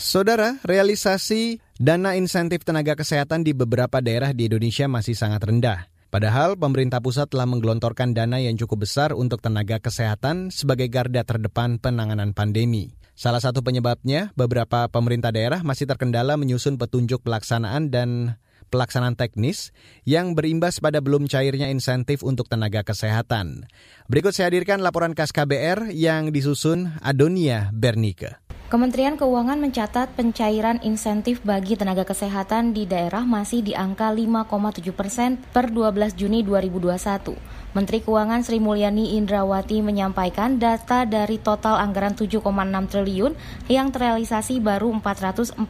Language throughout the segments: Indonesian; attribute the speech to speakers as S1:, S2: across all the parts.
S1: Saudara, realisasi dana insentif tenaga kesehatan di beberapa daerah di Indonesia masih sangat rendah. Padahal pemerintah pusat telah menggelontorkan dana yang cukup besar untuk tenaga kesehatan sebagai garda terdepan penanganan pandemi. Salah satu penyebabnya, beberapa pemerintah daerah masih terkendala menyusun petunjuk pelaksanaan dan pelaksanaan teknis yang berimbas pada belum cairnya insentif untuk tenaga kesehatan. Berikut saya hadirkan laporan KAS KBR yang disusun Adonia Bernike.
S2: Kementerian Keuangan mencatat pencairan insentif bagi tenaga kesehatan di daerah masih di angka 5,7 persen per 12 Juni 2021. Menteri Keuangan Sri Mulyani Indrawati menyampaikan data dari total anggaran 7,6 triliun yang terrealisasi baru 442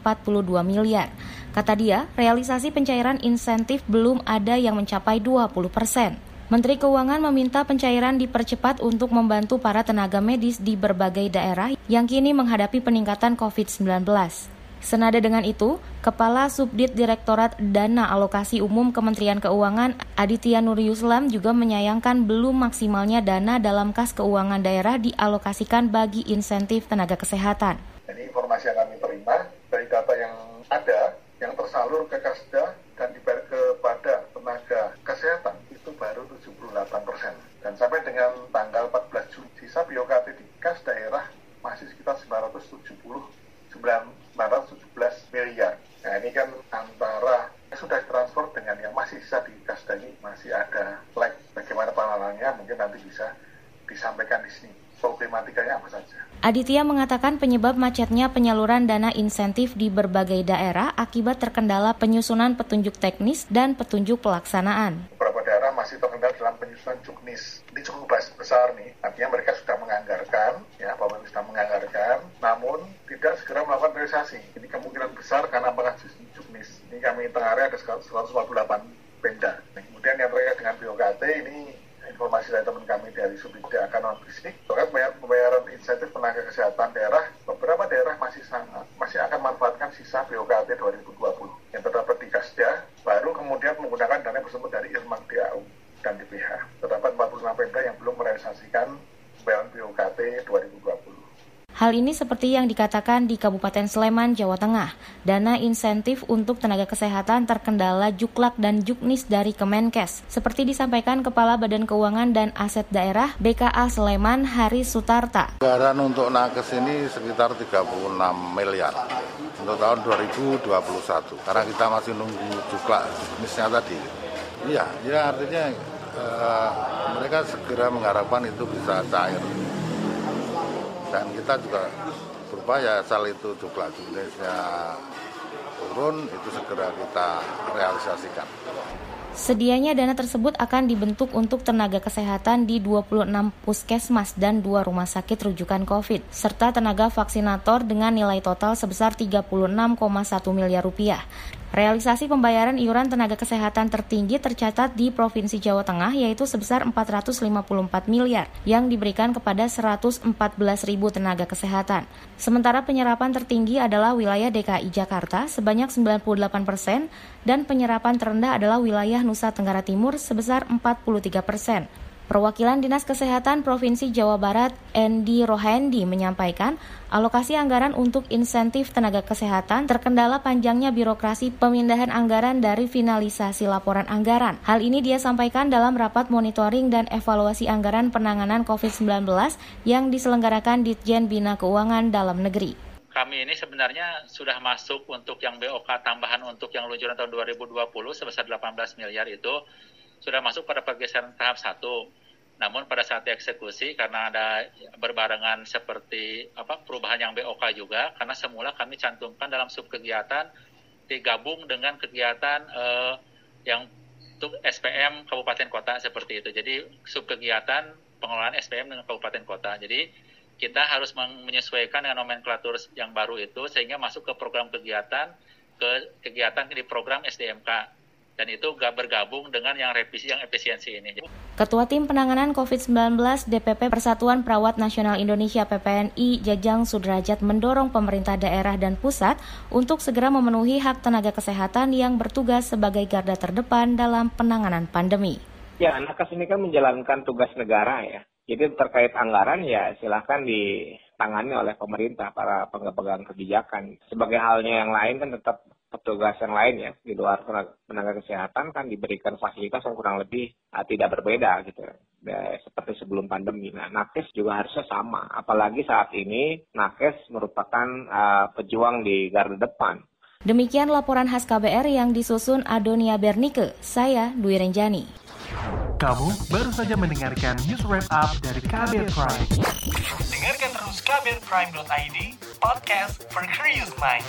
S2: miliar. Kata dia, realisasi pencairan insentif belum ada yang mencapai 20 persen. Menteri Keuangan meminta pencairan dipercepat untuk membantu para tenaga medis di berbagai daerah yang kini menghadapi peningkatan COVID-19. Senada dengan itu, Kepala Subdit Direktorat Dana Alokasi Umum Kementerian Keuangan Aditya Nur Yuslam juga menyayangkan belum maksimalnya dana dalam kas keuangan daerah dialokasikan bagi insentif tenaga kesehatan.
S3: Ini informasi yang kami terima dari data yang ada yang tersalur ke Kasda dan dibayar kepada tenaga kesehatan itu baru 78 persen. Dan sampai dengan tanggal 14 Juni, sisa BOKT di kas daerah masih sekitar 970, 917 miliar. Nah ini kan antara yang sudah transfer dengan yang masih sisa di kasda ini masih ada lag. Bagaimana penanganannya mungkin nanti bisa disampaikan di sini. Problematikanya apa saja?
S2: Aditya mengatakan penyebab macetnya penyaluran dana insentif di berbagai daerah akibat terkendala penyusunan petunjuk teknis dan petunjuk pelaksanaan.
S3: Beberapa daerah masih terkendala dalam penyusunan juknis. Ini cukup besar nih, artinya mereka sudah menganggarkan, ya pemerintah sudah menganggarkan, namun tidak segera melakukan realisasi. Ini kemungkinan besar karena apakah juknis. Ini kami tengahnya ada 148 pemda. Nah, kemudian yang terkait dengan BOKT ini informasi dari teman dari Subidda Akanon Bisnik terkait pembayaran insentif tenaga kesehatan daerah beberapa daerah masih sangat masih akan manfaatkan sisa BOKT 2020 yang terdapat di Kasda baru kemudian menggunakan dana tersebut dari Irmak DAU dan DPH terdapat 46 pemda yang belum merealisasikan pembayaran BOKT 2020
S2: Hal ini seperti yang dikatakan di Kabupaten Sleman, Jawa Tengah. Dana insentif untuk tenaga kesehatan terkendala juklak dan juknis dari Kemenkes. Seperti disampaikan Kepala Badan Keuangan dan Aset Daerah BKA Sleman, Haris Sutarta.
S4: Anggaran untuk nakes ini sekitar 36 miliar untuk tahun 2021. Karena kita masih nunggu juklak juknisnya tadi. Iya, ya artinya uh, mereka segera mengharapkan itu bisa cair dan kita juga berupaya asal itu jumlah jenisnya turun itu segera kita realisasikan.
S2: Sedianya dana tersebut akan dibentuk untuk tenaga kesehatan di 26 puskesmas dan dua rumah sakit rujukan COVID, serta tenaga vaksinator dengan nilai total sebesar 36,1 miliar rupiah. Realisasi pembayaran iuran tenaga kesehatan tertinggi tercatat di Provinsi Jawa Tengah yaitu sebesar 454 miliar yang diberikan kepada 114 ribu tenaga kesehatan. Sementara penyerapan tertinggi adalah wilayah DKI Jakarta sebanyak 98 persen dan penyerapan terendah adalah wilayah Nusa Tenggara Timur sebesar 43 persen. Perwakilan Dinas Kesehatan Provinsi Jawa Barat, Endi Rohandi, menyampaikan alokasi anggaran untuk insentif tenaga kesehatan terkendala panjangnya birokrasi pemindahan anggaran dari finalisasi laporan anggaran. Hal ini dia sampaikan dalam rapat monitoring dan evaluasi anggaran penanganan COVID-19 yang diselenggarakan Ditjen Bina Keuangan Dalam Negeri
S5: kami ini sebenarnya sudah masuk untuk yang BOK tambahan untuk yang luncuran tahun 2020 sebesar 18 miliar itu sudah masuk pada pergeseran tahap satu. Namun pada saat dieksekusi karena ada berbarengan seperti apa perubahan yang BOK juga karena semula kami cantumkan dalam sub kegiatan digabung dengan kegiatan eh, yang untuk SPM kabupaten kota seperti itu. Jadi sub kegiatan pengelolaan SPM dengan kabupaten kota. Jadi kita harus menyesuaikan dengan nomenklatur yang baru itu sehingga masuk ke program kegiatan ke kegiatan di program SDMK dan itu gak bergabung dengan yang revisi yang efisiensi ini.
S2: Ketua Tim Penanganan COVID-19 DPP Persatuan Perawat Nasional Indonesia PPNI Jajang Sudrajat mendorong pemerintah daerah dan pusat untuk segera memenuhi hak tenaga kesehatan yang bertugas sebagai garda terdepan dalam penanganan pandemi.
S6: Ya, nakes ini kan menjalankan tugas negara ya. Jadi terkait anggaran ya silahkan ditangani oleh pemerintah, para pemegang kebijakan. Sebagai halnya yang lain kan tetap petugas yang lain ya di luar tenaga kesehatan kan diberikan fasilitas yang kurang lebih uh, tidak berbeda gitu ya, seperti sebelum pandemi. Nah, nakes juga harusnya sama, apalagi saat ini nakes merupakan uh, pejuang di garda depan.
S2: Demikian laporan khas KBR yang disusun Adonia Bernike. Saya Dwi Renjani.
S7: Kamu baru saja mendengarkan news wrap up dari KBR Prime. Dengarkan terus kbrprime.id, podcast for curious mind.